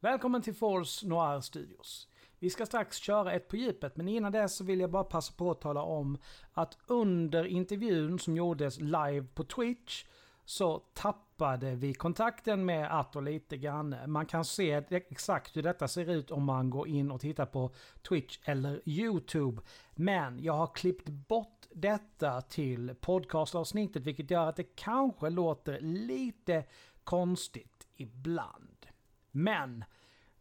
Välkommen till Force Noir Studios. Vi ska strax köra ett på djupet, men innan det så vill jag bara passa på att tala om att under intervjun som gjordes live på Twitch så tappade vi kontakten med Atto lite grann. Man kan se exakt hur detta ser ut om man går in och tittar på Twitch eller YouTube. Men jag har klippt bort detta till podcastavsnittet vilket gör att det kanske låter lite konstigt ibland. Men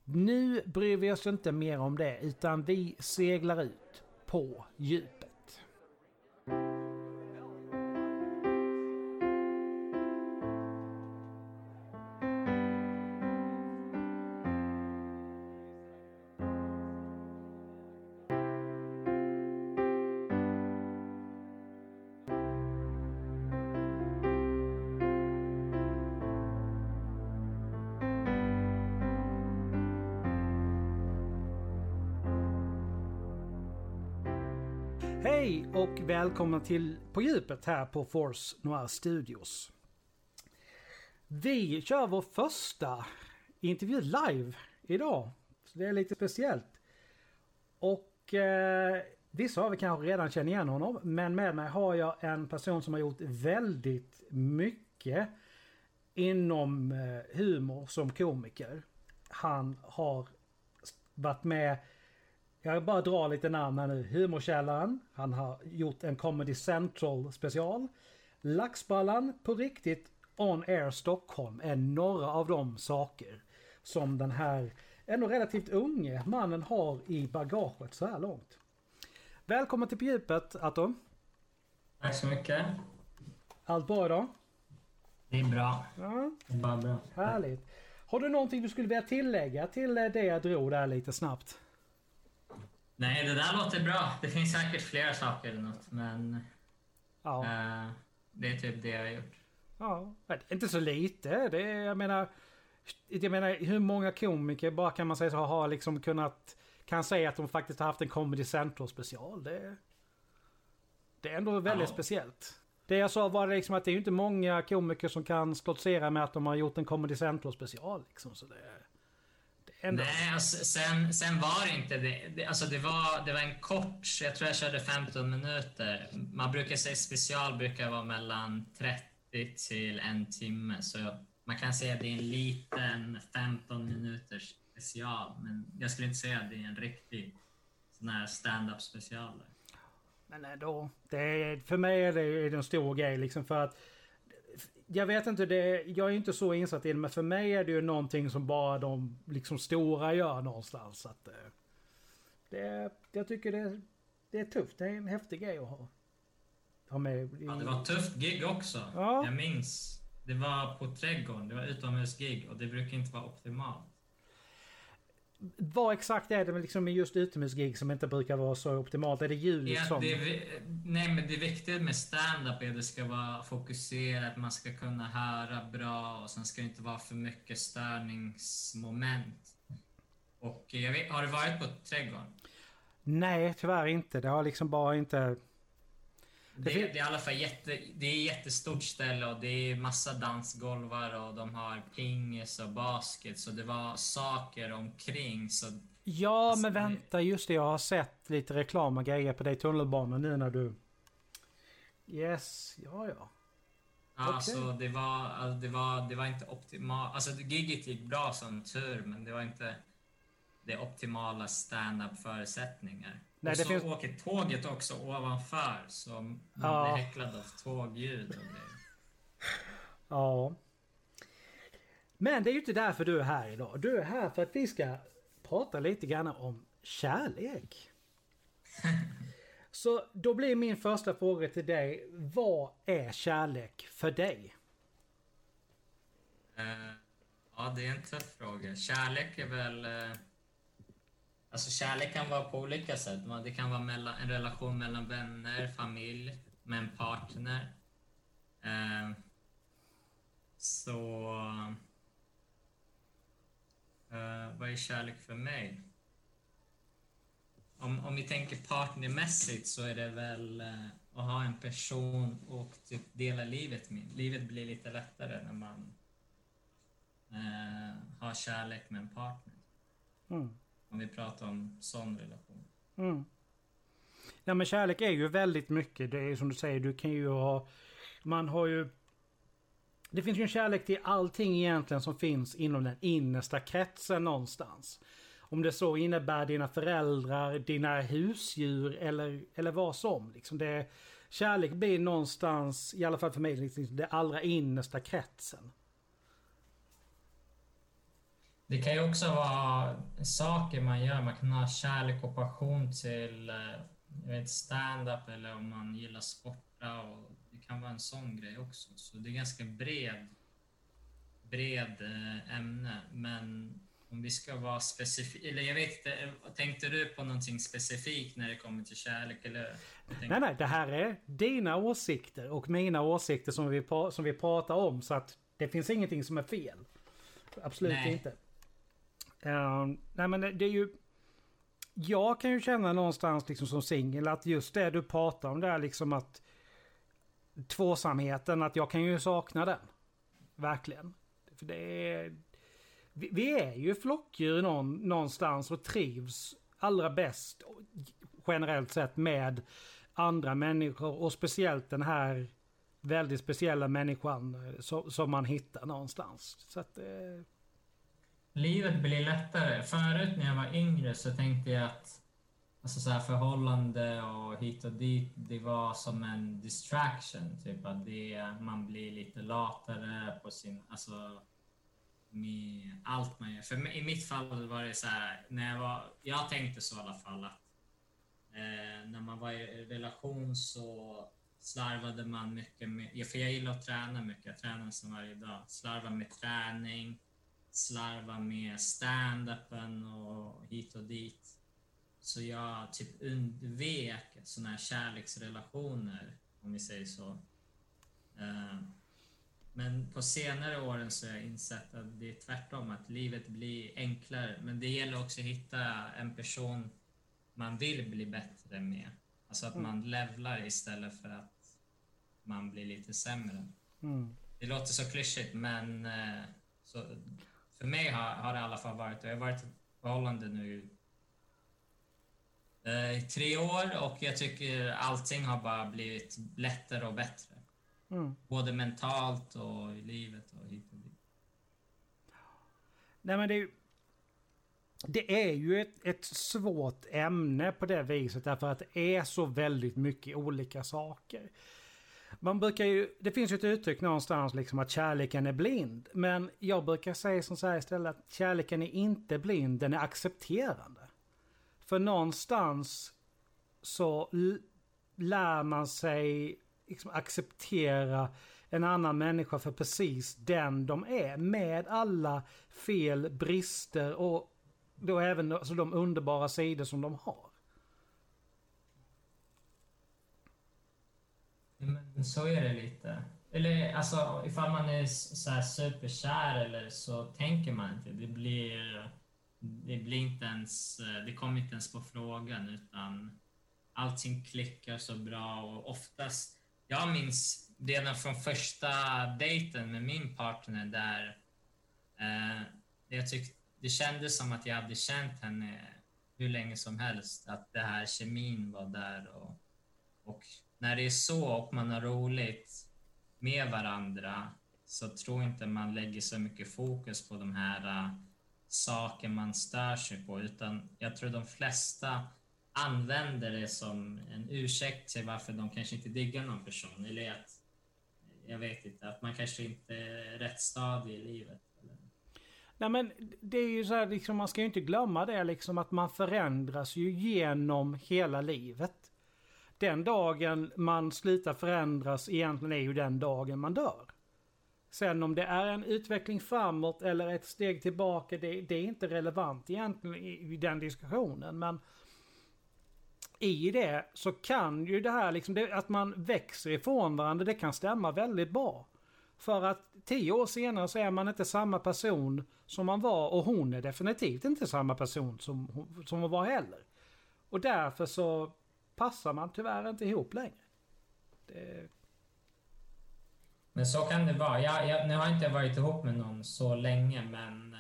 nu bryr vi oss inte mer om det utan vi seglar ut på djupet. Hej och välkomna till På djupet här på Force Noir Studios. Vi kör vår första intervju live idag. Så det är lite speciellt. Och eh, vissa av er kanske redan känner igen honom. Men med mig har jag en person som har gjort väldigt mycket inom eh, humor som komiker. Han har varit med jag bara drar lite namn här nu. Humorkällaren. Han har gjort en Comedy Central special. Laxballan på riktigt On Air Stockholm är några av de saker som den här ändå relativt unge mannen har i bagaget så här långt. Välkommen till På djupet Atto. Tack så mycket. Allt bra idag? Det är bra. Ja. Det är bara bra. Härligt. Har du någonting du skulle vilja tillägga till det jag drog där lite snabbt? Nej, det där låter bra. Det finns säkert flera saker eller något, men... Ja. Uh, det är typ det jag har gjort. Ja, inte så lite. Det är, jag menar... Jag menar, hur många komiker bara kan man säga så har liksom kunnat... Kan säga att de faktiskt har haft en Comedy Central special. Det, det är ändå väldigt ja. speciellt. Det jag sa var liksom att det är inte många komiker som kan stoltsera med att de har gjort en Comedy Central special. Liksom, så det, Ändå. Nej, alltså, sen, sen var det inte det. det. Alltså det var, det var en kort, jag tror jag körde 15 minuter. Man brukar säga special brukar vara mellan 30 till en timme. Så man kan säga att det är en liten 15 minuters special. Men jag skulle inte säga att det är en riktig sån här stand-up special. Men ändå. Det är, för mig är det en stor grej liksom för att jag vet inte, det, jag är inte så insatt i det, men för mig är det ju någonting som bara de liksom stora gör någonstans. Att, eh, det, jag tycker det, det är tufft. Det är en häftig grej att ha. ha med ja, det var ett tufft gig också. Ja. Jag minns. Det var på Trädgården, det var utomhusgig och det brukar inte vara optimalt. Vad exakt är det liksom med just utomhusgig som inte brukar vara så optimalt? Är det ljud ja, som... Det, nej, men det viktiga med stand-up är att det ska vara fokuserat, man ska kunna höra bra och sen ska det inte vara för mycket störningsmoment. Och jag vet, har du varit på Trädgården? Nej, tyvärr inte. Det har liksom bara inte... Det, det, är i alla fall jätte, det är jättestort ställe och det är massa dansgolvar och de har pingis och basket så det var saker omkring. Så, ja, alltså, men vänta, just det. Jag har sett lite reklam och grejer på dig i tunnelbanan nu när du... Yes, ja ja. Ja, okay. så det var, alltså, det var, det var inte optimalt. Alltså giget gick bra som tur, men det var inte det optimala stand-up förutsättningar. Nej, och så finns... åker tåget också ovanför så man ja. blir häcklad av tågljud. Och det. Ja. Men det är ju inte därför du är här idag. Du är här för att vi ska prata lite grann om kärlek. Så då blir min första fråga till dig. Vad är kärlek för dig? Uh, ja, det är en tuff fråga. Kärlek är väl... Uh Alltså kärlek kan vara på olika sätt. Det kan vara mellan, en relation mellan vänner, familj, med en partner. Eh, så... Eh, vad är kärlek för mig? Om, om vi tänker partnermässigt så är det väl eh, att ha en person och typ dela livet med. Livet blir lite lättare när man eh, har kärlek med en partner. Mm. Om vi pratar om sån relation. Mm. Ja men kärlek är ju väldigt mycket. Det är som du säger, du kan ju ha... Man har ju... Det finns ju en kärlek till allting egentligen som finns inom den innersta kretsen någonstans. Om det så innebär dina föräldrar, dina husdjur eller, eller vad som. Liksom det, kärlek blir någonstans, i alla fall för mig, liksom det allra innersta kretsen. Det kan ju också vara saker man gör. Man kan ha kärlek och passion till eh, stand-up eller om man gillar sporta. Och det kan vara en sån grej också. Så det är ganska bred, bred eh, ämne. Men om vi ska vara specifika, eller jag vet inte, tänkte du på någonting specifikt när det kommer till kärlek eller? Nej, nej, det här är dina åsikter och mina åsikter som vi, som vi pratar om så att det finns ingenting som är fel. Absolut nej. inte. Uh, nej men det är ju... Jag kan ju känna någonstans liksom som singel att just det du pratar om där liksom att... Tvåsamheten, att jag kan ju sakna den. Verkligen. För det är... Vi, vi är ju flockdjur någon, någonstans och trivs allra bäst generellt sett med andra människor och speciellt den här väldigt speciella människan eh, som, som man hittar någonstans. Så att, eh, livet blir lättare. Förut när jag var yngre så tänkte jag att alltså så här förhållande och hit och dit, det var som en distraction. Typ att det, man blir lite latare på sin... Alltså, med allt man gör. För i mitt fall var det så här, när jag var... Jag tänkte så i alla fall att eh, när man var i relation så slarvade man mycket med... För jag gillar att träna mycket, jag tränar nästan varje dag. Slarva med träning slarva med stand-upen och hit och dit. Så jag typ undvek såna här kärleksrelationer, om vi säger så. Eh, men på senare åren så har jag insett att det är tvärtom, att livet blir enklare. Men det gäller också att hitta en person man vill bli bättre med. Alltså att mm. man levlar istället för att man blir lite sämre. Mm. Det låter så klyschigt, men eh, så, för mig har, har det i alla fall varit, jag har varit i förhållande nu eh, i tre år och jag tycker allting har bara blivit lättare och bättre. Mm. Både mentalt och i livet och hit och dit. Nej men det, det är ju ett, ett svårt ämne på det viset därför att det är så väldigt mycket olika saker. Man brukar ju, det finns ju ett uttryck någonstans liksom att kärleken är blind. Men jag brukar säga som så här istället att kärleken är inte blind, den är accepterande. För någonstans så lär man sig liksom acceptera en annan människa för precis den de är. Med alla fel, brister och då även alltså de underbara sidor som de har. Men så är det lite. Eller alltså ifall man är så här superkär eller så tänker man inte. Det blir, det blir inte ens, eh, det kommer inte ens på frågan utan allting klickar så bra och oftast, jag minns redan från första dejten med min partner där eh, jag tyckte, det kändes som att jag hade känt henne hur länge som helst. Att det här kemin var där och, och när det är så och man har roligt med varandra så tror inte man lägger så mycket fokus på de här uh, saker man stör sig på utan jag tror de flesta använder det som en ursäkt till varför de kanske inte diggar någon person eller att jag vet inte, att man kanske inte är rätt stadig i livet. Nej men det är ju så här, liksom, man ska ju inte glömma det liksom att man förändras ju genom hela livet den dagen man slutar förändras egentligen är ju den dagen man dör. Sen om det är en utveckling framåt eller ett steg tillbaka, det, det är inte relevant egentligen i, i, den diskussionen. Men i det så kan ju det här liksom, det, att man växer ifrån varandra, det kan stämma väldigt bra. För att tio år senare så är man inte samma person som man var och hon är definitivt inte samma person som, som hon var heller. Och därför så passar man tyvärr inte ihop längre. Det... Men så kan det vara. Jag, jag, nu har jag inte varit ihop med någon så länge, men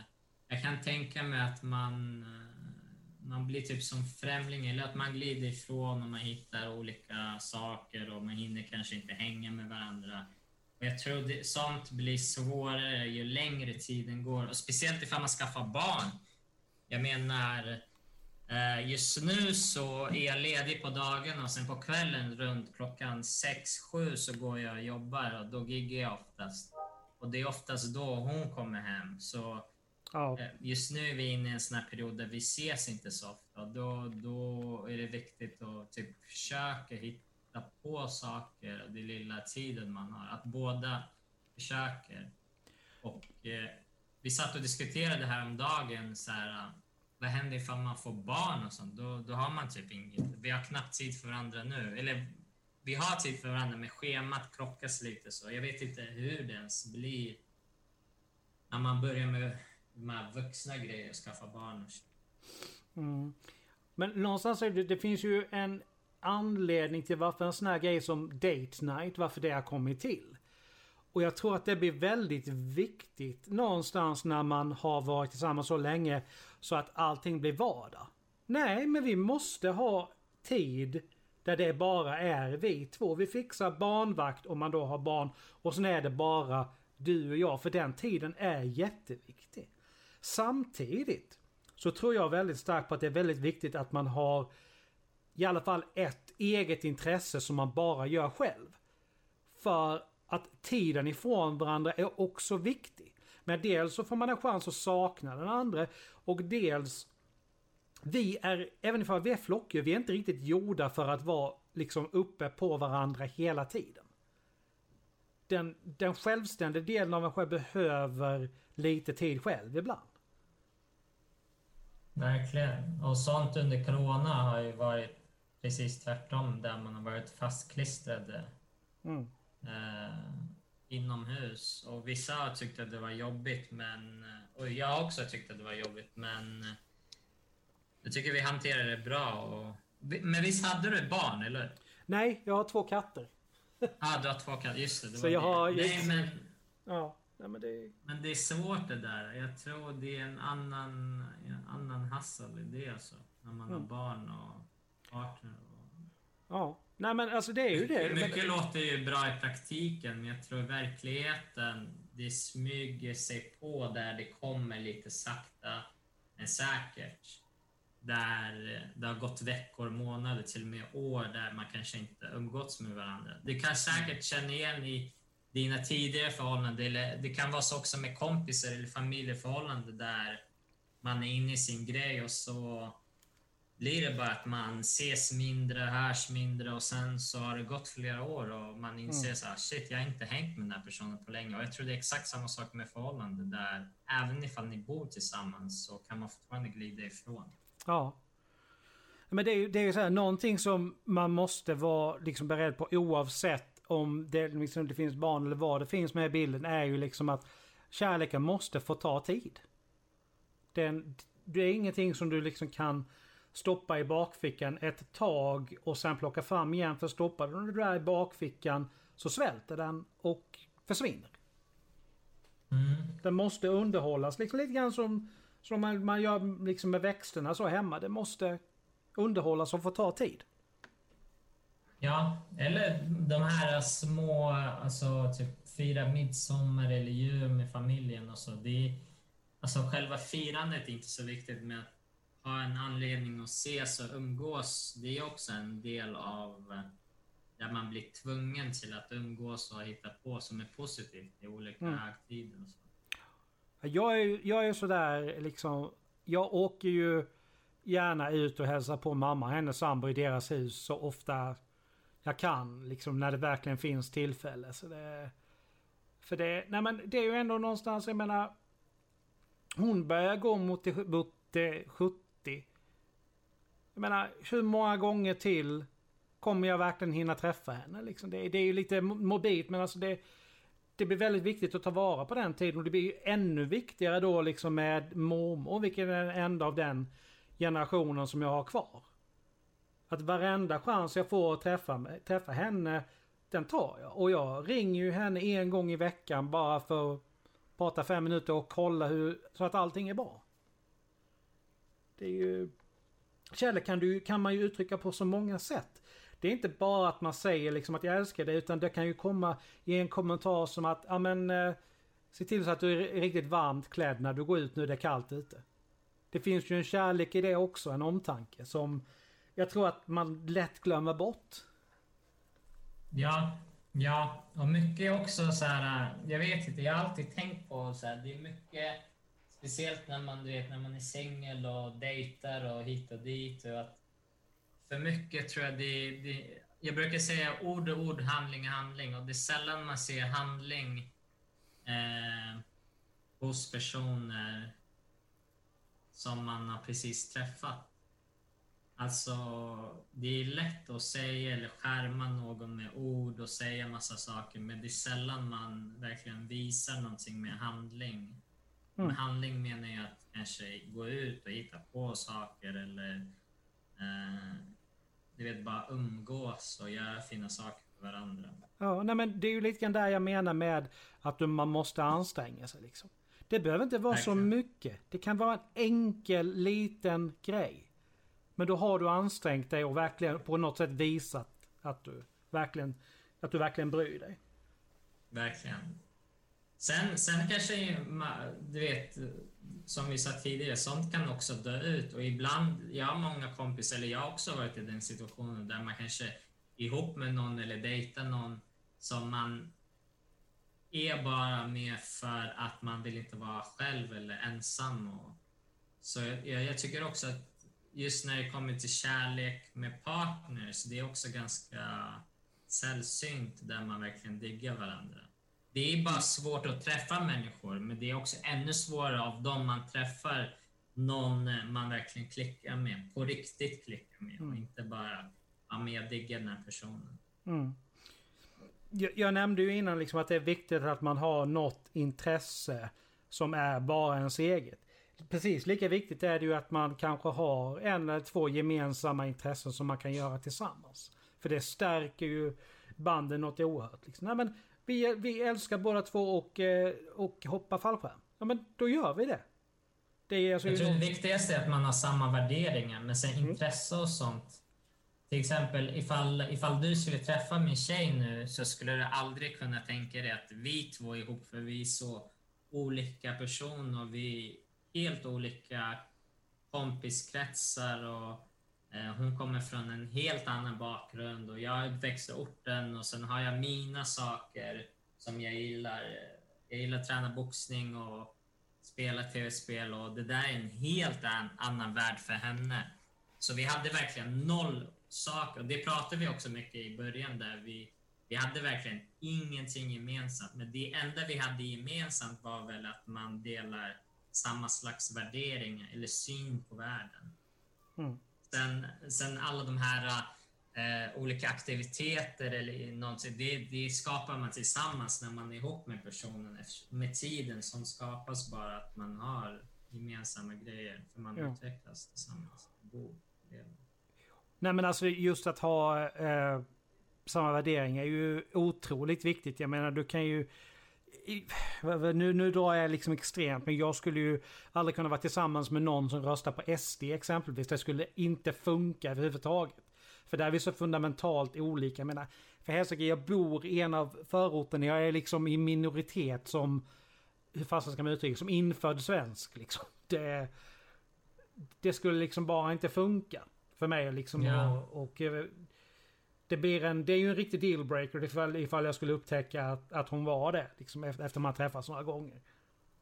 jag kan tänka mig att man, eh, man blir typ som främling eller att man glider ifrån och man hittar olika saker och man hinner kanske inte hänga med varandra. Och jag tror det, sånt blir svårare ju längre tiden går och speciellt ifall man skaffar barn. Jag menar, just nu så är jag ledig på dagen och sen på kvällen runt klockan 6-7 så går jag och jobbar och då giggar jag oftast. Och det är oftast då hon kommer hem. Så ja. Eh, just nu är vi inne i en sån här period där vi ses inte så ofta. Då, då är det viktigt att typ försöka hitta på saker, den lilla tiden man har. Att båda försöker. Och eh, vi satt och diskuterade här om dagen så här, vad händer ifall man får barn och sånt? Då, då har man typ inget. Vi har knappt tid för varandra nu. Eller vi har tid för varandra, men schemat krockas lite så. Jag vet inte hur det ens blir när man börjar med de här vuxna grejer, skaffa barn och mm. Men någonstans är det, det finns ju en anledning till varför en sån här grej som date night, varför det har kommit till. Och jag tror att det blir väldigt viktigt någonstans när man har varit tillsammans så länge så att allting blir vardag. Nej, men vi måste ha tid där det bara är vi två. Vi fixar barnvakt om man då har barn och sen är det bara du och jag för den tiden är jätteviktig. Samtidigt så tror jag väldigt starkt på att det är väldigt viktigt att man har i alla fall ett eget intresse som man bara gör själv. För att tiden ifrån varandra är också viktig. Men dels så får man en chans att sakna den andra och dels vi är, även ifall vi är flockdjur, vi är inte riktigt gjorda för att vara liksom uppe på varandra hela tiden. Den, den självständiga delen av en själv behöver lite tid själv ibland. Verkligen. Och sånt under corona har ju varit precis tvärtom, där man har varit fastklistrad mm. eh, inomhus. Och vissa har tyckt att det var jobbigt, men, och jag också tyckt att det var jobbigt, men jag tycker vi hanterar det bra. Och... Men visst hade du barn, eller Nej, jag har två katter. Ja, ah, du har två katter. Just det. det Så jag det. har... Nej, men... Ja. Nej, men, det... men det är svårt det där. Jag tror det är en annan, en annan hassel i det alltså. När man mm. har barn och partner. Och... Ja. Nej men alltså det är ju det. Mycket men... låter ju bra i praktiken, men jag tror i verkligheten det smyger sig på där det kommer lite sakta men säkert där det har gått veckor, månader, till och med år där man kanske inte umgåtts med varandra. Du kan säkert känna igen i dina tidigare förhållanden, eller det kan vara så också med kompisar eller familjeförhållanden där man är inne i sin grej och så blir det bara att man ses mindre, hörs mindre och sen så har det gått flera år och man inser mm. så här, shit, jag har inte hängt med den här personen på länge. Och jag tror det är exakt samma sak med förhållanden där även ifall ni bor tillsammans så kan man fortfarande glida ifrån. Ja. Men det är ju det är så här, någonting som man måste vara liksom beredd på oavsett om det, liksom, det finns barn eller vad det finns med i bilden är ju liksom att kärleken måste få ta tid. Den, det är ingenting som du liksom kan stoppa i bakfickan ett tag och sen plocka fram igen för stoppar du det där i bakfickan så svälter den och försvinner. Mm. Den måste underhållas liksom lite grann som som man, man gör liksom med växterna så hemma. Det måste underhållas och få ta tid. Ja, eller de här små, alltså typ fira midsommar eller jul med familjen och så. Det är, alltså själva firandet är inte så viktigt, men ha en anledning att ses och umgås, det är också en del av där man blir tvungen till att umgås och hitta på som är positivt i olika mm. högtider och så. Jag är, jag är sådär liksom, jag åker ju gärna ut och hälsar på mamma och hennes sambo i deras hus så ofta jag kan. Liksom när det verkligen finns tillfälle. Så det, för det, nej men det är ju ändå någonstans, jag menar. Hon börjar gå mot det, mot det 70. Jag menar, hur många gånger till kommer jag verkligen hinna träffa henne? Liksom det, det är ju lite mobilt men alltså det, det blir väldigt viktigt att ta vara på den tiden och det blir ju ännu viktigare då liksom med mormor, vilken är den enda av den generationen som jag har kvar. Att varenda chans jag får att träffa, träffa henne, den tar jag. Och jag ringer ju henne en gång i veckan bara för att prata fem minuter och kolla hur, så att allting är bra. Det är ju... Kärlek kan, du, kan man ju uttrycka på så många sätt. Det är inte bara att man säger liksom att jag älskar dig utan det kan ju komma i en kommentar som att ja men eh, se till så att du är riktigt varmt klädd när du går ut nu det är kallt ute. Det finns ju en kärlek i det också, en omtanke som jag tror att man lätt glömmer bort. Ja, ja, och mycket också så här, eh, jag vet inte, jag har alltid tänkt på så här, det är mycket, speciellt när man, du vet, när man är singel och dejtar och hit och dit. Och att för mycket tror jag det, det jag brukar säga ord och ord, handling och handling och det är sällan man ser handling eh, hos personer som man har precis träffat. Alltså, det är lätt att säga eller skärma någon med ord och säga massa saker, men det är sällan man verkligen visar någonting med handling. Mm. Med handling menar jag att kanske gå ut och hitta på saker eller eh, du vet, bara umgås och göra fina saker för varandra. Ja, nej men det är ju lite grann där jag menar med att man måste anstränga sig liksom. Det behöver inte vara Verkligen. så mycket. Det kan vara en enkel liten grej. Men då har du ansträngt dig och verkligen på något sätt visat att du verkligen, att du verkligen bryr dig. Verkligen. Sen, sen kanske, du vet, som vi sa tidigare, sånt kan också dö ut. Och ibland, jag har många kompisar, eller jag har också varit i den situationen där man kanske ihop med någon eller dejtar någon som man är bara med för att man vill inte vara själv eller ensam. Och, så jag, jag tycker också att just när det kommer till kärlek med partners, det är också ganska sällsynt där man verkligen diggar varandra. Det är bara svårt att träffa människor, men det är också ännu svårare av dem man träffar någon man verkligen klickar med, på riktigt klickar med mm. och inte bara, ja men jag diggar den här personen. Mm. Jag, jag, nämnde ju innan liksom att det är viktigt att man har något intresse som är bara ens eget precis lika viktigt är det ju att man kanske har en eller två gemensamma intressen som man kan göra tillsammans. För det stärker ju banden något oerhört. Liksom. Nej, men vi, vi älskar båda två och, eh, och hoppa fallskärm. Ja men då gör vi det. det är alltså Jag tror det viktigaste är att man har samma värderingar, men sen mm. intresse och sånt. Till exempel ifall, ifall du skulle träffa min tjej nu så skulle du aldrig kunna tänka dig att vi två är ihop för vi är så olika personer och vi helt olika kompiskretsar och Eh, hon kommer från en helt annan bakgrund och jag växte orten och sen har jag mina saker som jag gillar. Jag gillar att träna boxning och spela tv-spel och det där är en helt annan värld för henne. Så vi hade verkligen noll saker och det pratade vi också mycket i början där vi vi hade verkligen ingenting gemensamt, men det enda vi hade gemensamt var väl att man delar samma slags värderingar eller syn på världen. Mm. Sen, sen alla de här eh, olika aktiviteter eller någonting, det, det skapar man tillsammans när man är ihop med personen. Med tiden som skapas bara att man har gemensamma grejer, för man ja. utvecklas tillsammans. Bo, Nej men alltså just att ha eh, samma värderingar är ju otroligt viktigt. Jag menar du kan ju nu, nu drar jag liksom extremt, men jag skulle ju aldrig kunna vara tillsammans med någon som röstar på SD exempelvis. Det skulle inte funka överhuvudtaget. För där är vi så fundamentalt olika. Jag menar, för helsike, jag bor i en av förorterna, jag är liksom i minoritet som, hur fasen ska man uttrycka som infödd svensk liksom. Det, det skulle liksom bara inte funka för mig liksom. Ja. Och, och det blir en, det är ju en riktig dealbreaker ifall, ifall jag skulle upptäcka att, att hon var det. Liksom efter, efter man träffats några gånger.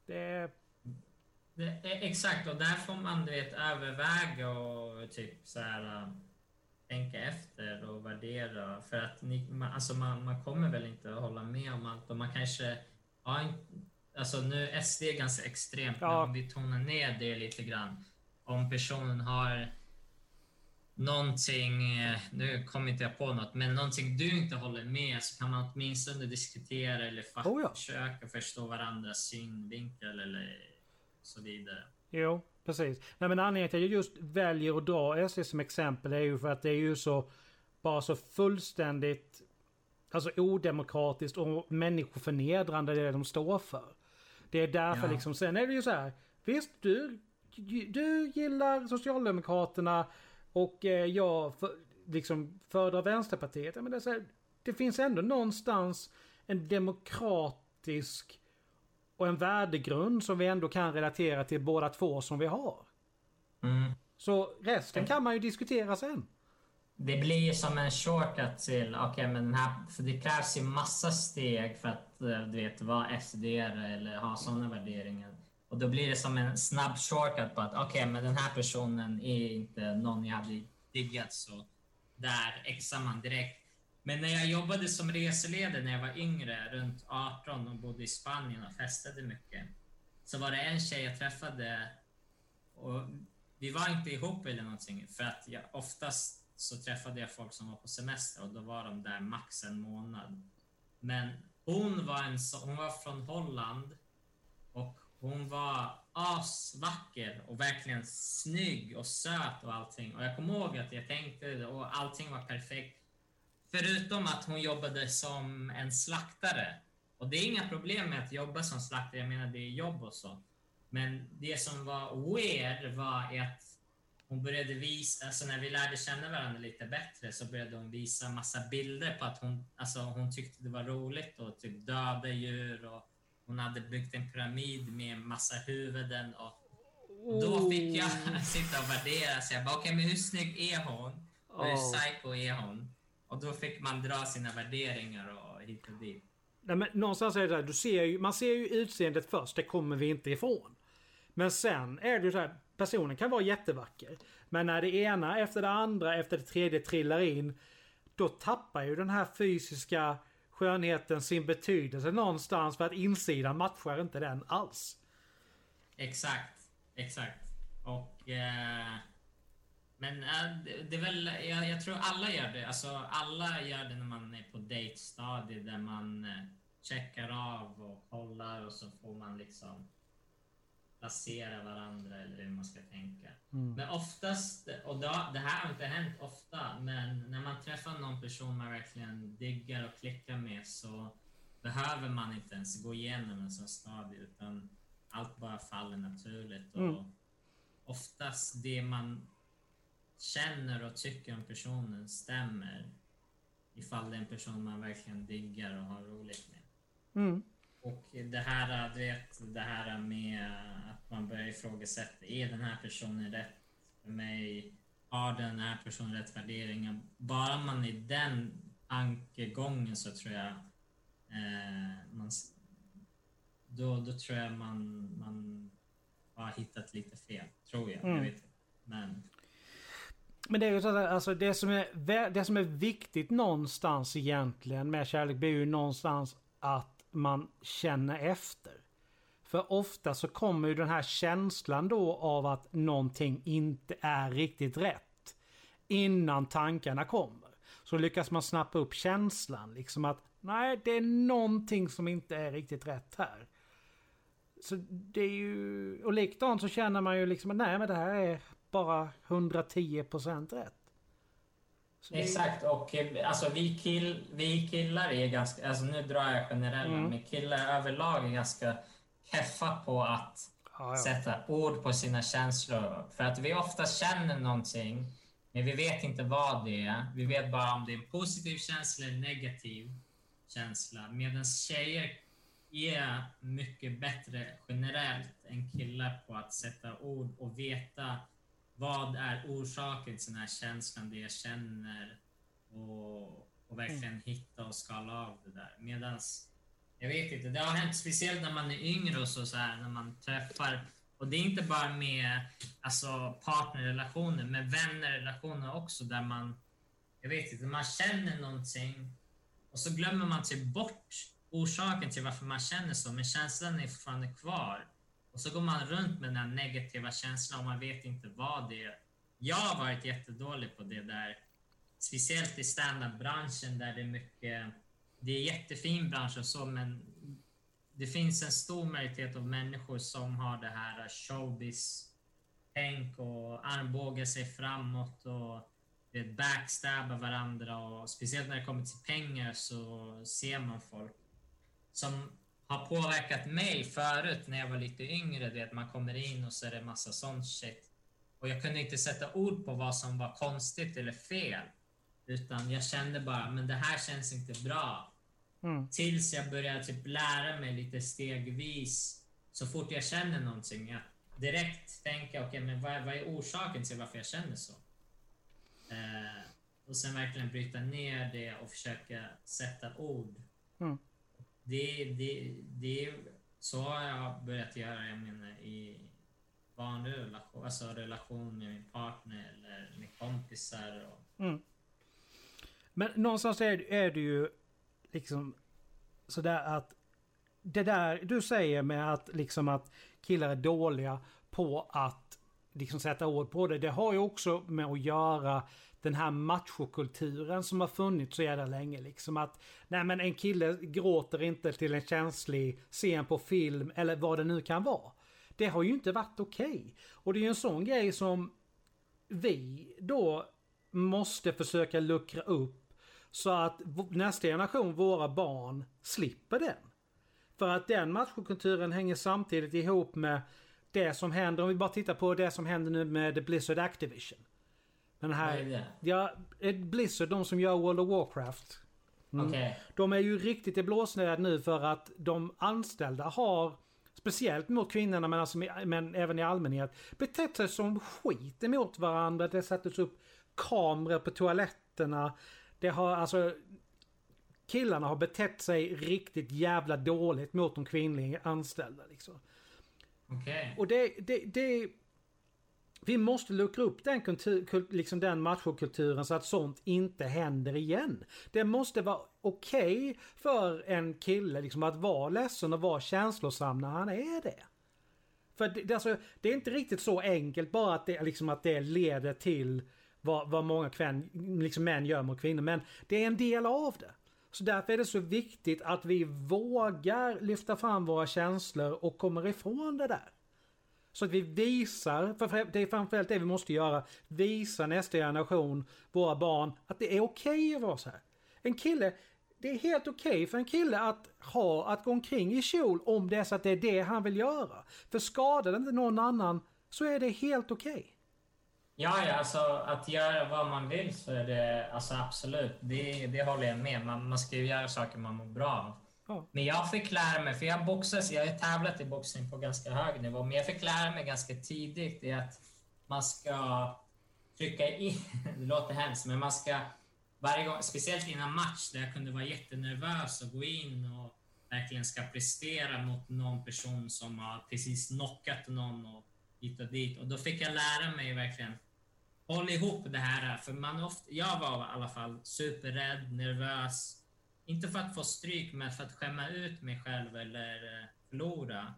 Det... det exakt, och där får man du vet, överväga och typ så här äh, tänka efter och värdera. För att ni, man, alltså man, man kommer väl inte att hålla med om allt och man kanske ja, Alltså nu SD är ganska extremt, ja. men om vi tonar ner det lite grann. Om personen har någonting, eh, nu kommer inte jag på något, men någonting du inte håller med så kan man åtminstone diskutera eller oh ja. försöka förstå varandras synvinkel eller så vidare. Jo, precis. Nej, men anledningen till att jag just väljer att dra SD som exempel är ju för att det är ju så bara så fullständigt alltså odemokratiskt och människoförnedrande det de står för. Det är därför Ja. liksom, sen är det ju så här. Visst, du, du gillar Socialdemokraterna och eh, jag för, liksom föredrar Vänsterpartiet. Ja, Men det, är så här, det finns ändå någonstans en demokratisk och en värdegrund som vi ändå kan relatera till båda två som vi har. Mm. Så resten kan man ju diskutera sen. Det blir ju som en shortcut till, okej men den här, för det krävs ju massa steg för att eh, du vet vara SD eller ha sådana värderingar. Och då blir det som en snabb shortcut på att okej men den här personen är inte någon jag hade diggat så där exar man direkt. Men när jag jobbade som reseledare när jag var yngre, runt 18 och bodde i Spanien och festade mycket. Så var det en tjej jag träffade och vi var inte ihop eller någonting för att jag oftast så träffade jag folk som var på semester och då var de där max en månad. Men hon var, en, hon var från Holland hon var asvacker och verkligen snygg och söt och allting. Och jag kommer ihåg att jag tänkte och allting var perfekt. Förutom att hon jobbade som en slaktare. Och det är inga problem med att jobba som slaktare, jag menar det är jobb och så. Men det som var weird var att hon började visa, alltså när vi lärde känna varandra lite bättre så började hon visa massa bilder på att hon, alltså hon tyckte det var roligt och typ döda djur och hon hade byggt en pyramid med massa huvuden och då fick jag sitta och värdera. Så jag bara, okej, men hur snygg är hon? Och hur Oh. psycho är hon? Och då fick man dra sina värderingar och hit och dit. Nej, men någonstans är det där, du ser ju, man ser ju utseendet först, det kommer vi inte ifrån. Men sen är det ju så här, personen kan vara jättevacker. Men när det ena efter det andra efter det tredje trillar in, då tappar ju den här fysiska skönheten sin betydelse någonstans för att insidan matchar inte den alls. Exakt, exakt. Och... Eh, men eh, det, är väl, jag, jag tror alla gör det. Alltså alla gör det när man är på dejtstadiet där man eh, checkar av och kollar och så får man liksom placera varandra eller hur man ska tänka. Men oftast, och det här har inte hänt ofta, men när man träffar någon person man verkligen diggar och klickar med så behöver man inte ens gå igenom en sån stadie utan allt bara faller naturligt. Och Mm. Oftast det man känner och tycker om personen stämmer ifall det är en person man verkligen diggar och har roligt med. Mm. Och det här, du vet, det här med att man börjar ifrågasätta, är den här personen rätt för mig? Har den här personen rätt värderingar? Bara man i den tankegången så tror jag eh, man, då, då tror jag man, man har hittat lite fel, tror jag. Mm. jag vet. Men Men det är ju så att alltså det som är, det som är viktigt någonstans egentligen med kärlek blir ju någonstans att man känner efter. För ofta så kommer ju den här känslan då av att någonting inte är riktigt rätt. Innan tankarna kommer. Så lyckas man snappa upp känslan liksom att nej det är någonting som inte är riktigt rätt här. Så det är ju, och likadant så känner man ju liksom att nej men det här är bara 110% rätt. Exakt, och alltså vi, kill, vi killar är ganska, alltså nu drar jag generella, Mm. men killar överlag är ganska keffa på att Ja, ja. sätta ord på sina känslor. För att vi ofta känner någonting, men vi vet inte vad det är. Vi vet bara om det är en positiv känsla eller en negativ känsla. Medan tjejer är mycket bättre generellt än killar på att sätta ord och veta vad är orsaken till den här känslan, det jag känner och, och verkligen hitta och skala av det där. Medans jag vet inte, det har hänt speciellt när man är yngre och så, så här, när man träffar och det är inte bara med alltså, partnerrelationer, med vännerrelationer också där man, jag vet inte, man känner någonting och så glömmer man typ bort orsaken till varför man känner så, men känslan är fortfarande kvar. Och så går man runt med den här negativa känslan och man vet inte vad det är. Jag har varit jättedålig på det där, speciellt i standardbranschen där det är mycket, det är jättefin bransch och så, men det finns en stor majoritet av människor som har det här showbiz-tänk och armbågar sig framåt och vet, backstabbar varandra och speciellt när det kommer till pengar så ser man folk som har påverkat mig förut när jag var lite yngre. Det att man kommer in och så är det massa sånt shit. Och jag kunde inte sätta ord på vad som var konstigt eller fel. Utan jag kände bara, men det här känns inte bra. Mm. Tills jag började typ lära mig lite stegvis. Så fort jag känner någonting, jag direkt tänka, okej, okay, men vad, vad, är orsaken till varför jag känner så? Eh, och sen verkligen bryta ner det och försöka sätta ord. Mm. Det, det, det, så har jag börjat göra jag menar, i vanlig relation, alltså relation med min partner eller med kompisar. Och... Mm. Men någonstans är, är det ju liksom sådär att det där du säger med att liksom att killar är dåliga på att liksom sätta ord på det. Det har ju också med att göra den här machokulturen som har funnits så jävla länge. Liksom att, nej men en kille gråter inte till en känslig scen på film eller vad det nu kan vara. Det har ju inte varit okej. Okay. Och det är ju en sån grej som vi då måste försöka luckra upp så att nästa generation, våra barn, slipper den. För att den machokulturen hänger samtidigt ihop med det som händer, om vi bara tittar på det som händer nu med Blizzard Activision. Den här, det? Ja, Blizzard, de som gör World of Warcraft. Mm. Okay. De är ju riktigt i blåsnöd nu för att de anställda har, speciellt mot kvinnorna men, alltså, men även i allmänhet, betett sig som skit emot varandra. Det sattes upp kameror på toaletterna. Det har alltså... Killarna har betett sig riktigt jävla dåligt mot de kvinnliga anställda liksom. Okay. Och det, det, det... Vi måste luckra upp den, kultur, liksom den machokulturen så att sånt inte händer igen. Det måste vara okej okay för en kille liksom att vara ledsen och vara känslosam när han är det. För det, alltså, det är inte riktigt så enkelt bara att det, liksom, att det leder till vad, vad många kvän, liksom män gör mot kvinnor. Men det är en del av det. Så därför är det så viktigt att vi vågar lyfta fram våra känslor och kommer ifrån det där. Så att vi visar, för det är framförallt det vi måste göra, visa nästa generation, våra barn, att det är okej okay att vara så här. En kille, det är helt okej okay för en kille att ha, att gå omkring i kjol om det är så att det är det han vill göra. För skadar det inte någon annan så är det helt okej. Okay. Ja, ja, alltså att göra vad man vill så är det alltså absolut, det, det håller jag med. Man, man ska ju göra saker man mår bra av. Ja. Men jag fick lära mig, för jag boxas, jag har tävlat i boxning på ganska hög nivå, men jag fick lära mig ganska tidigt det att man ska trycka in, det låter hemskt, men man ska varje gång, speciellt innan match där jag kunde vara jättenervös och gå in och verkligen ska prestera mot någon person som har precis knockat någon och hit och dit. Och då fick jag lära mig verkligen håll ihop det här. För man ofta, jag var i alla fall superrädd, nervös. Inte för att få stryk, men för att skämma ut mig själv eller eh, förlora.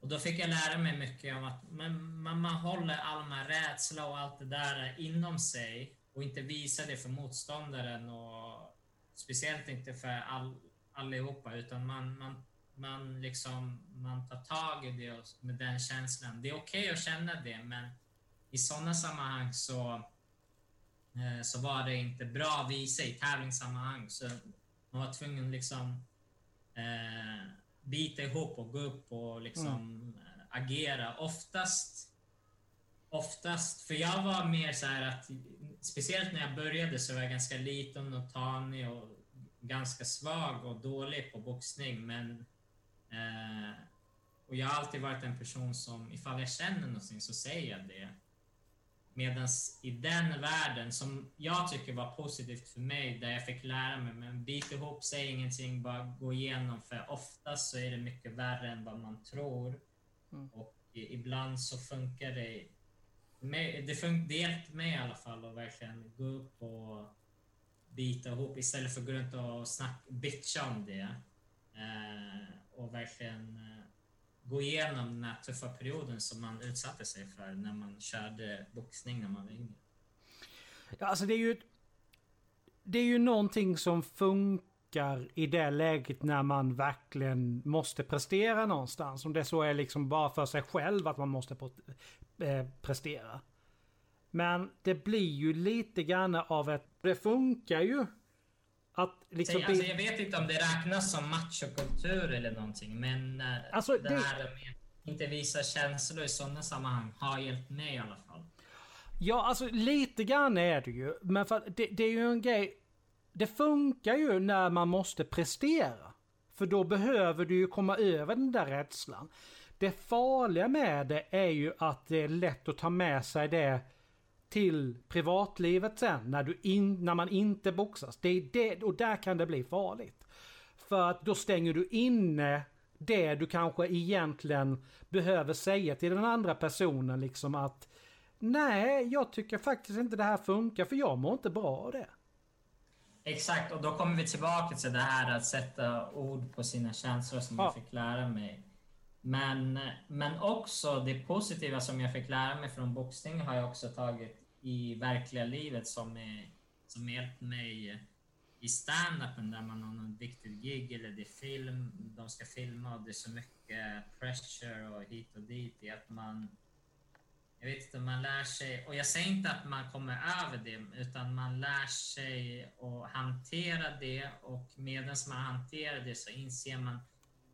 Och då fick jag lära mig mycket om att man, man, man håller all man rädsla och allt det där inom sig och inte visar det för motståndaren och speciellt inte för all, allihopa utan man, man, man, liksom, man tar tag i det med den känslan. Det är okej okay att känna det men i sådana sammanhang så, eh, så var det inte bra att visa i tävlingssammanhang. Så man var tvungen liksom eh, bita ihop och gå upp och liksom mm. agera. Oftast, oftast, för jag var mer så här att, speciellt när jag började så var jag ganska liten och tanig och ganska svag och dålig på boxning. Men, eh, och jag har alltid varit en person som, ifall jag känner någonting så säger jag det. Medan i den världen, som jag tycker var positivt för mig, där jag fick lära mig, men bit ihop, säg ingenting, bara gå igenom. För oftast så är det mycket värre än vad man tror. Mm. Och ibland så funkar det. Det, fun det hjälpte mig i alla fall att verkligen gå upp och bita ihop istället för att gå runt och snacka, bitcha om det. Eh, och verkligen eh, gå igenom den här tuffa perioden som man utsatte sig för när man körde boxning när man var yngre? Ja, alltså det är ju... Det är ju någonting som funkar i det läget när man verkligen måste prestera någonstans. Om det så är liksom bara för sig själv att man måste eh, prestera. Men det blir ju lite grann av ett... Det funkar ju att liksom alltså, jag vet inte om det räknas som machokultur eller någonting, men eh, alltså, det, det här med inte visa känslor i sådana sammanhang har hjälpt mig i alla fall. Ja, alltså lite grann är det ju. Men för det, det är ju en grej. Det funkar ju när man måste prestera. För då behöver du ju komma över den där rädslan. Det farliga med det är ju att det är lätt att ta med sig det till privatlivet sen när, du in, när man inte boxas. Det är det, och där kan det bli farligt. För att då stänger du inne det du kanske egentligen behöver säga till den andra personen liksom att Nej, jag tycker faktiskt inte det här funkar för jag mår inte bra av det. Exakt, och då kommer vi tillbaka till det här att sätta ord på sina känslor som ja. jag fick lära mig. Men, men också det positiva som jag fick lära mig från boxning har jag också tagit i verkliga livet som, är, som hjälpt mig i stand-upen där man har någon viktig gig eller det är film, de ska filma och det är så mycket pressure och hit och dit i att man jag vet inte, man lär sig, och jag säger inte att man kommer över det, utan man lär sig att hantera det och medan man hanterar det så inser man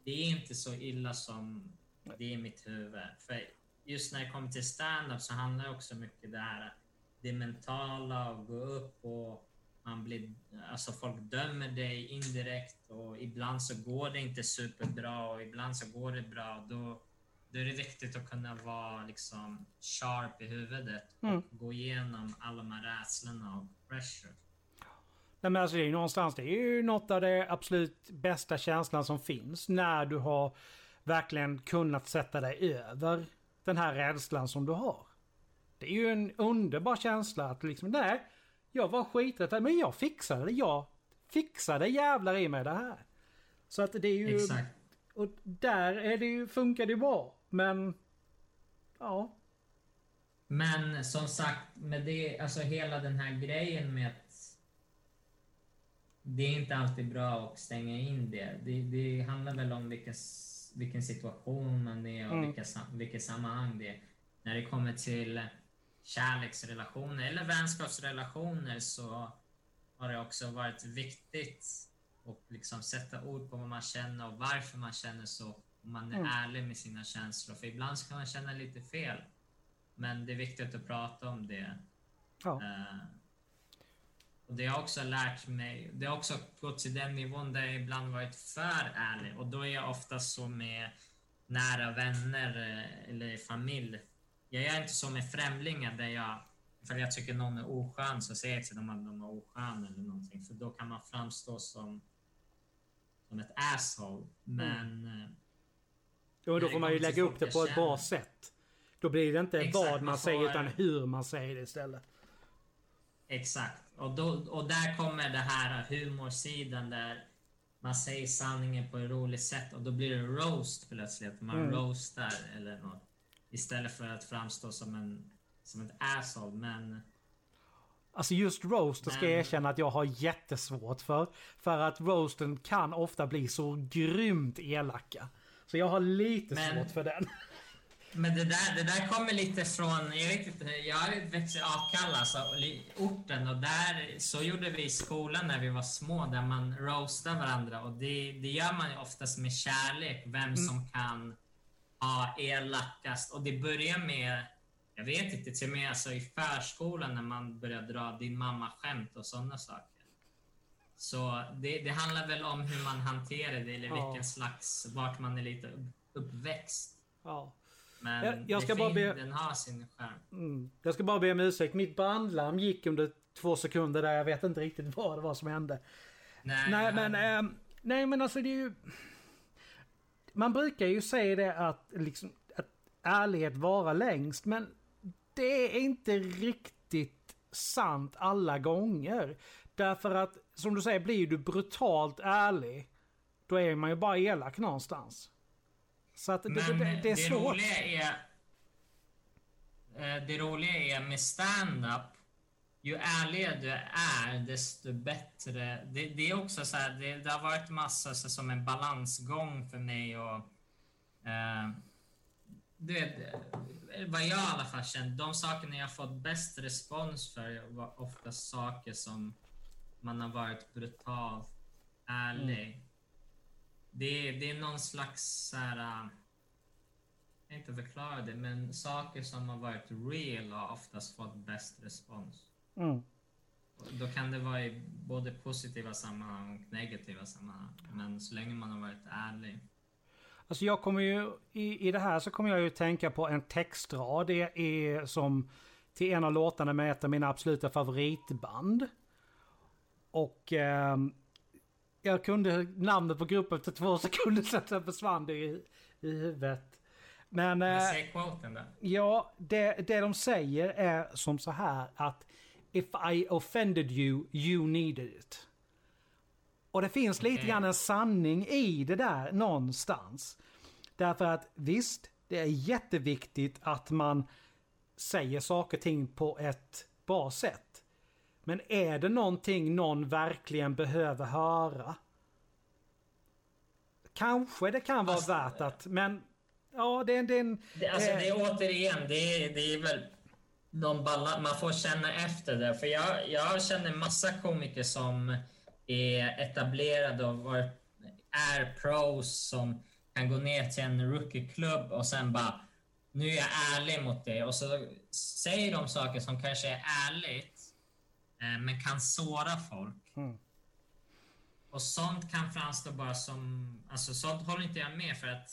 det är inte så illa som det är i mitt huvud. För just när det kommer till stand-up så handlar det också mycket det här det mentala och gå upp och man blir, alltså folk dömer dig indirekt och ibland så går det inte superbra och ibland så går det bra. Då, då är det viktigt att kunna vara liksom sharp i huvudet och mm. gå igenom alla de här rädslorna och pressure. Nej, men alltså det är någonstans, det är ju något av det absolut bästa känslan som finns när du har verkligen kunnat sätta dig över den här rädslan som du har. Det är ju en underbar känsla att liksom, nej, jag var skiträdd men jag fixade det. Jag fixade jävlar i mig det här. Så att det är ju... Exakt. Och där är det ju, funkar det ju bra. Men... Ja. Men som sagt, med det, alltså hela den här grejen med att det är inte alltid bra att stänga in det. Det, det handlar väl om vilken, vilken situation man är och mm. vilka, vilket sammanhang det är. När det kommer till kärleksrelationer eller vänskapsrelationer så har det också varit viktigt att liksom sätta ord på vad man känner och varför man känner så. Om man är mm. ärlig med sina känslor. För ibland kan man känna lite fel. Men det är viktigt att prata om det. Ja. Uh, och det har också lärt mig, det har också gått till den nivån där jag ibland varit för ärlig. Och då är jag ofta så med nära vänner eh, eller familj jag gör inte så med främlingar där jag, för jag tycker någon är oskön så säger jag till dem att de är oskön eller någonting. För då kan man framstå som, som ett asshole. Men... Mm. Jo, då får man ju lägga upp det på ett bra sätt. Då blir det inte Exakt, vad man får, säger utan hur man säger det istället. Exakt. Och, då, och där kommer det här humorsidan där man säger sanningen på ett roligt sätt och då blir det roast plötsligt. Man mm. roastar eller något. Istället för att framstå som en som ett asshole, men... Alltså just roast men... ska jag erkänna att jag har jättesvårt för. För att roasten kan ofta bli så grymt elaka. Så jag har lite men... svårt för den. Men det där, det där kommer lite från, jag vet inte, jag växte i Akalla, alltså, orten och där, så gjorde vi i skolan när vi var små, där man roastar varandra och det, det gör man ju oftast med kärlek, vem mm. som kan ja, elakast. Och det börjar med, jag vet inte, till och med alltså i förskolan när man börjar dra din mamma-skämt och sådana saker. Så det, det, handlar väl om hur man hanterar det eller ja. vilken slags, vart man är lite uppväxt. Ja. Men jag, jag ska bara be... den har sin skärm. Mm. Jag ska bara be om ursäkt. Mitt brandlarm gick under två sekunder där. Jag vet inte riktigt vad det var som hände. Nej, nej men, äh, nej men alltså det är ju man brukar ju säga det att, liksom, att ärlighet vara längst, men det är inte riktigt sant alla gånger. Därför att, som du säger, blir du brutalt ärlig, då är man ju bara elak någonstans. Så att det, men det, det är svårt. Det roliga är, eh, det roliga är med stand-up ju ärligare du är, desto bättre. Det, det är också så här, det, det, har varit massa så, som en balansgång för mig och... Eh, du vet, vad jag i alla fall känt, de sakerna jag fått bäst respons för var ofta saker som man har varit brutalt ärlig. Mm. Det, det är någon slags så här, äh, jag inte förklara det, men saker som har varit real har oftast fått bäst respons. Mm. Då kan det vara i både positiva sammanhang och negativa sammanhang. Men så länge man har varit ärlig. Alltså jag kommer ju, i, i det här så kommer jag ju tänka på en textrad. Det är som till en av låtarna med ett av mina absoluta favoritband. Och eh, jag kunde namnet på gruppen efter två sekunder sen försvann det i, i huvudet. Men... Eh, Säg quoten då. Ja, det, det de säger är som så här att If I offended you, you needed it. Och det finns okay. lite grann en sanning i det där någonstans. Därför att visst, det är jätteviktigt att man säger saker och ting på ett bra sätt. Men är det någonting någon verkligen behöver höra? Kanske det kan vara alltså, värt att, men ja, det, det är en... Det, alltså, det är återigen, det är, det är väl någon balans. Man får känna efter det. För jag, jag känner massa komiker som är etablerade och var, är pros som kan gå ner till en rookie-klubb och sen bara nu är jag ärlig mot dig och så säger de saker som kanske är ärligt eh, men kan såra folk. Mm. Och sånt kan framstå bara som... Alltså sånt håller inte jag med för att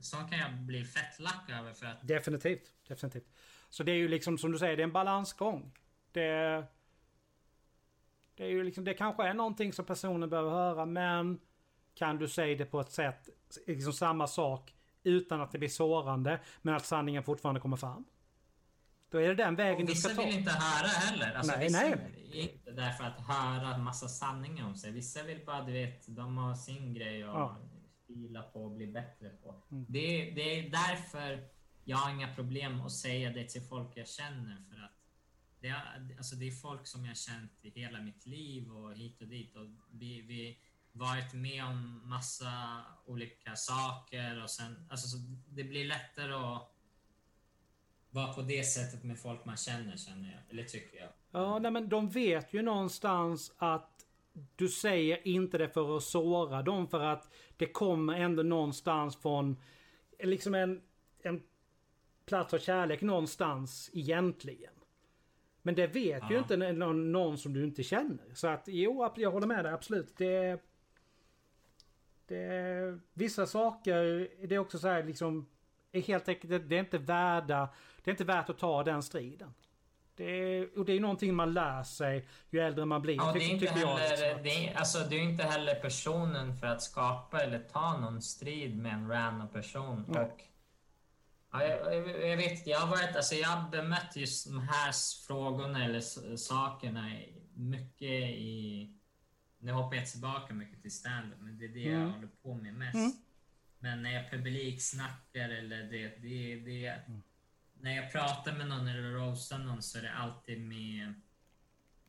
sånt kan jag bli fett lack över för att... Definitivt, definitivt. Så det är ju liksom som du säger, det är en balansgång. Det... Det är ju liksom, det kanske är någonting som personen behöver höra men kan du säga det på ett sätt, liksom samma sak utan att det blir sårande men att sanningen fortfarande kommer fram. Då är det den vägen du ska ta. Vissa vill inte höra heller. Alltså, nej, nej. Inte därför att höra en massa sanningar om sig. Vissa vill bara, du vet, de har sin grej och ja. fila på och bli bättre på. Mm. Det, det är därför jag har inga problem att säga det till folk jag känner. För att det, är, alltså det är folk som jag känt i hela mitt liv och hit och dit. Och vi, vi varit med om massa olika saker och sen, alltså, det blir lättare att vara på det sättet med folk man känner, känner jag. Eller tycker jag. Ja, nej, men de vet ju någonstans att du säger inte det för att såra dem för att det kommer ändå någonstans från liksom en, en plats av kärlek någonstans egentligen. Men det vet ja. ju inte någon, någon, som du inte känner. Så att jo, jag håller med dig absolut. Det, det, vissa saker, det är också så här liksom, är helt enkelt, det är inte värda, det är inte värt att ta den striden. Det är, och det är någonting man lär sig ju äldre man blir. Ja, det, är inte heller, det, är, alltså, det är inte heller personen för att skapa eller ta någon strid med en random person. Ja. Och Ja, jag, jag, vet, jag har varit, alltså jag har bemött just de här frågorna eller sakerna mycket i... Nu hoppar jag tillbaka mycket till stand-up, men det är det mm. jag håller på med mest. Mm. Men när jag publiksnackar eller det, det, det mm. När jag pratar med någon eller roastar någon så är det alltid med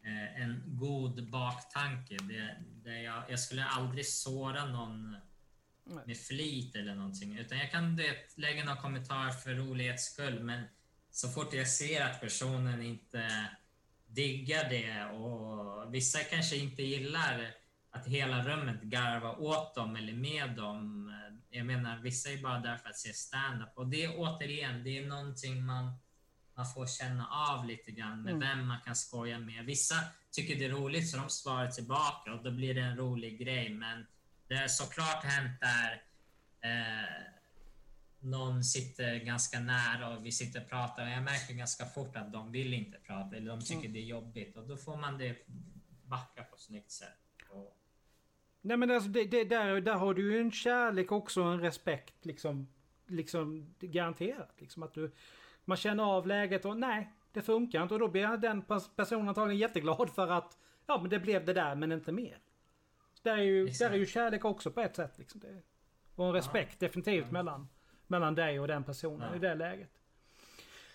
eh, en god baktanke. Det, det jag, jag skulle aldrig såra någon med flit eller någonting. Utan jag kan det, lägga någon kommentar för rolighets skull, men så fort jag ser att personen inte diggar det och vissa kanske inte gillar att hela rummet garvar åt dem eller med dem. Jag menar, vissa är bara där för att se stand-up och det återigen, det är någonting man, man får känna av lite grann med mm. vem man kan skoja med. Vissa tycker det är roligt så de svarar tillbaka och då blir det en rolig grej, men det har såklart hänt där eh, någon sitter ganska nära och vi sitter och pratar och jag märker ganska fort att de vill inte prata eller de tycker mm. det är jobbigt och då får man det backa på ett snyggt sätt. Och... Nej men alltså det, det, där, där har du ju en kärlek också en respekt liksom. Liksom garanterat. Liksom att du, man känner av läget och nej, det funkar inte och då blir den personen antagligen jätteglad för att ja men det blev det där men inte mer. Där är ju, där är ju kärlek också på ett sätt. Liksom. Det, och en respekt ja. definitivt ja. mellan, mellan dig och den personen ja. i det läget.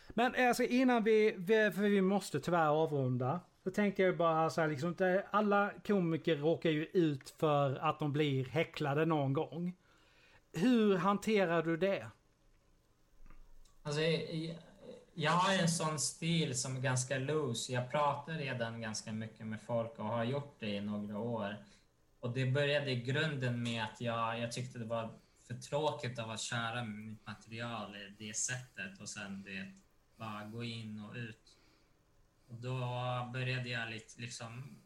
Men alltså innan vi, vi, för vi måste tyvärr avrunda. Så tänkte jag bara så här liksom, alla komiker råkar ju ut för att de blir häcklade någon gång. Hur hanterar du det? Alltså, jag har en sån stil som är ganska loose. Jag pratar redan ganska mycket med folk och har gjort det i några år. Och det började i grunden med att jag, jag tyckte det var för tråkigt av att köra med mitt material i det sättet och sen det, bara gå in och ut. Och då började jag lite, liksom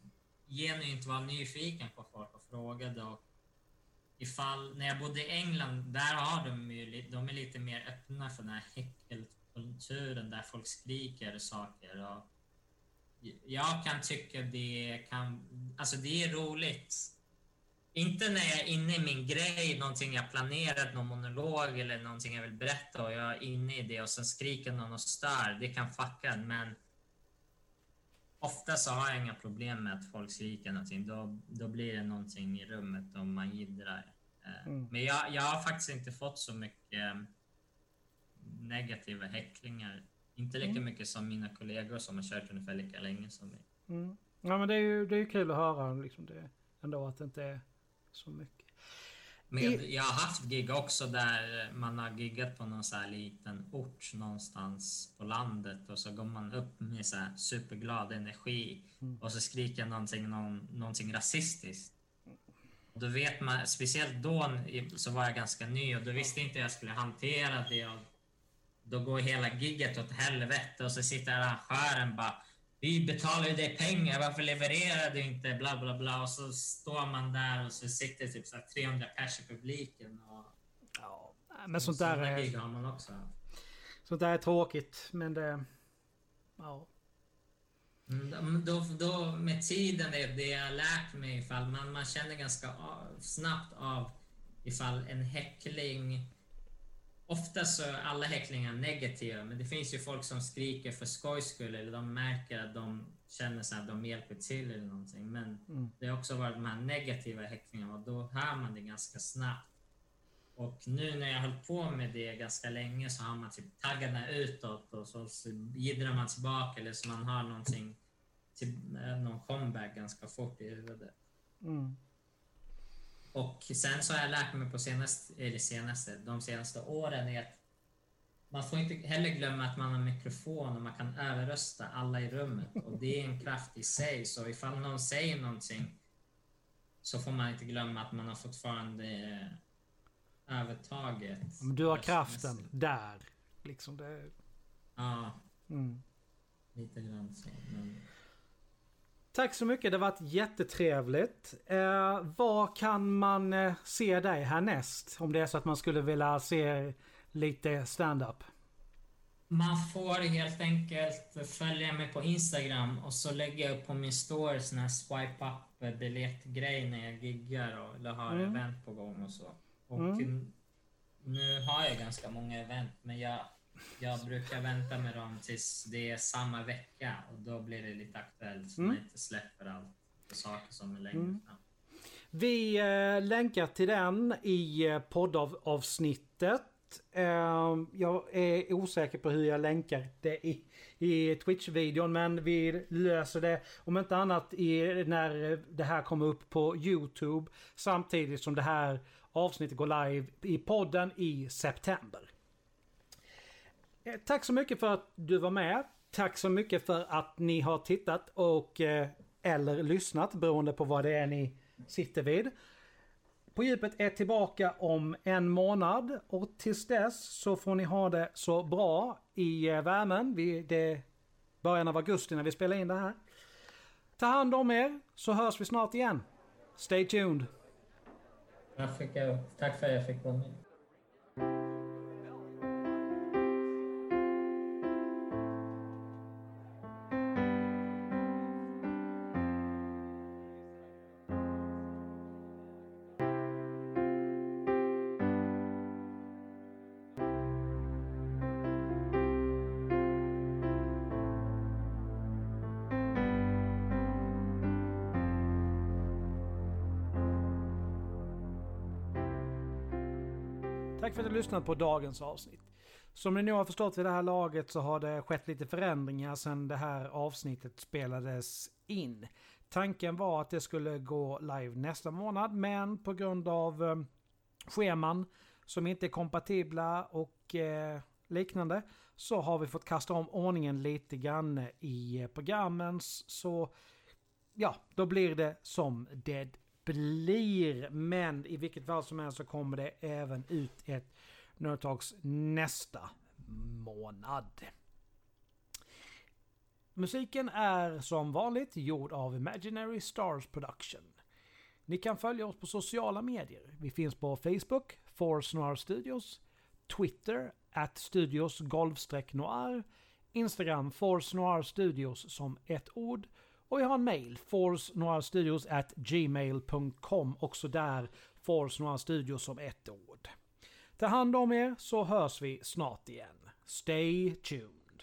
genuint vara nyfiken på folk och frågade och ifall, när jag bodde i England, där har de ju, de är lite mer öppna för den här häckelkulturen där folk skriker saker. Och jag kan tycka det kan, alltså det är roligt inte när jag är inne i min grej, någonting jag planerat, någon monolog eller någonting jag vill berätta och jag är inne i det och sen skriker någon och stör. Det kan fucka men ofta så har jag inga problem med att folk skriker någonting. Då, då blir det någonting i rummet och man jiddrar. Eh, mm. Men jag, jag har faktiskt inte fått så mycket eh, negativa häcklingar. Inte lika mm. mycket som mina kollegor som har kört ungefär lika länge som mig. Mm. Ja men det är ju det är kul att höra liksom det, ändå att det inte är så mycket. Med, jag har haft gig också där man har giggat på någon så här liten ort någonstans på landet och så går man upp med så superglad energi mm. och så skriker någonting, någon, någonting rasistiskt. då vet man, speciellt då så var jag ganska ny och då visste inte jag skulle hantera det. Och då går hela gigget åt helvete och så sitter arrangören bara vi betalar ju dig pengar, varför levererar du inte? Bla, bla, bla. Och så står man där och så sitter typ så 300 pers i publiken. Och, ja, men sånt där är... har man också. Sånt där är tråkigt, men det... Ja. Mm, då, då, med tiden, är det jag har lärt mig, ifall man, man känner ganska snabbt av ifall en häckling Ofta så är alla häcklingar negativa, men det finns ju folk som skriker för skojs skull eller de märker att de känner sig att de hjälper till eller någonting. Men mm. det har också varit de här negativa häcklingarna och då hör man det ganska snabbt. Och nu när jag höll på med det ganska länge så har man typ taggarna utåt och så, så jiddrar man tillbaka eller så man har någonting, typ, någon comeback ganska fort i huvudet. Mm. Och sen så har jag lärt mig på senaste, eller senaste, de senaste åren är att man får inte heller glömma att man har mikrofon och man kan överrösta alla i rummet. Och det är en kraft i sig, så ifall någon säger någonting så får man inte glömma att man har fortfarande övertaget. du har kraften där. Liksom det... Ja. Mm. Lite grann så. Men... Tack så mycket, det har varit jättetrevligt. Eh, var kan man eh, se dig härnäst? Om det är så att man skulle vilja se lite stand-up. Man får helt enkelt följa mig på Instagram och så lägger jag upp på min story sån här swipe up biljettgrej när jag giggar och, eller har mm. event på gång och så. Och mm. nu har jag ganska många event men jag jag brukar vänta med dem tills det är samma vecka och då blir det lite aktuellt så mm. man inte släpper allt på saker som är längre mm. fram. Vi eh, länkar till den i eh, poddavsnittet. Eh, jag är osäker på hur jag länkar det i, i Twitch-videon men vi löser det om inte annat i, när det här kommer upp på Youtube samtidigt som det här avsnittet går live i podden i september. Eh, tack så mycket för att du var med. Tack så mycket för att ni har tittat och eh, eller lyssnat beroende på vad det är ni sitter vid. På djupet är tillbaka om en månad och tills dess så får ni ha det så bra i eh, värmen. värmen. det är början av augusti när vi spelar in det här. Ta hand om er så hörs vi snart igen. Stay tuned. Tack för att jag fick vara med. Lyssnat på dagens avsnitt. Som ni nog har förstått vid det här laget så har det skett lite förändringar sedan det här avsnittet spelades in. Tanken var att det skulle gå live nästa månad men på grund av eh, scheman som inte är kompatibla och eh, liknande så har vi fått kasta om ordningen lite grann i programmen. Så ja, då blir det som det blir. Men i vilket fall som helst så kommer det även ut ett Nerdtalks nästa månad. Musiken är som vanligt gjord av Imaginary Stars Production. Ni kan följa oss på sociala medier. Vi finns på Facebook, Force Noir Studios, Twitter, at Studios Noir, Instagram Force Noir Studios som ett ord och vi har en mail, forcenoirstudios at gmail.com, också där Force som ett ord. Ta hand om er så hörs vi snart igen. Stay tuned.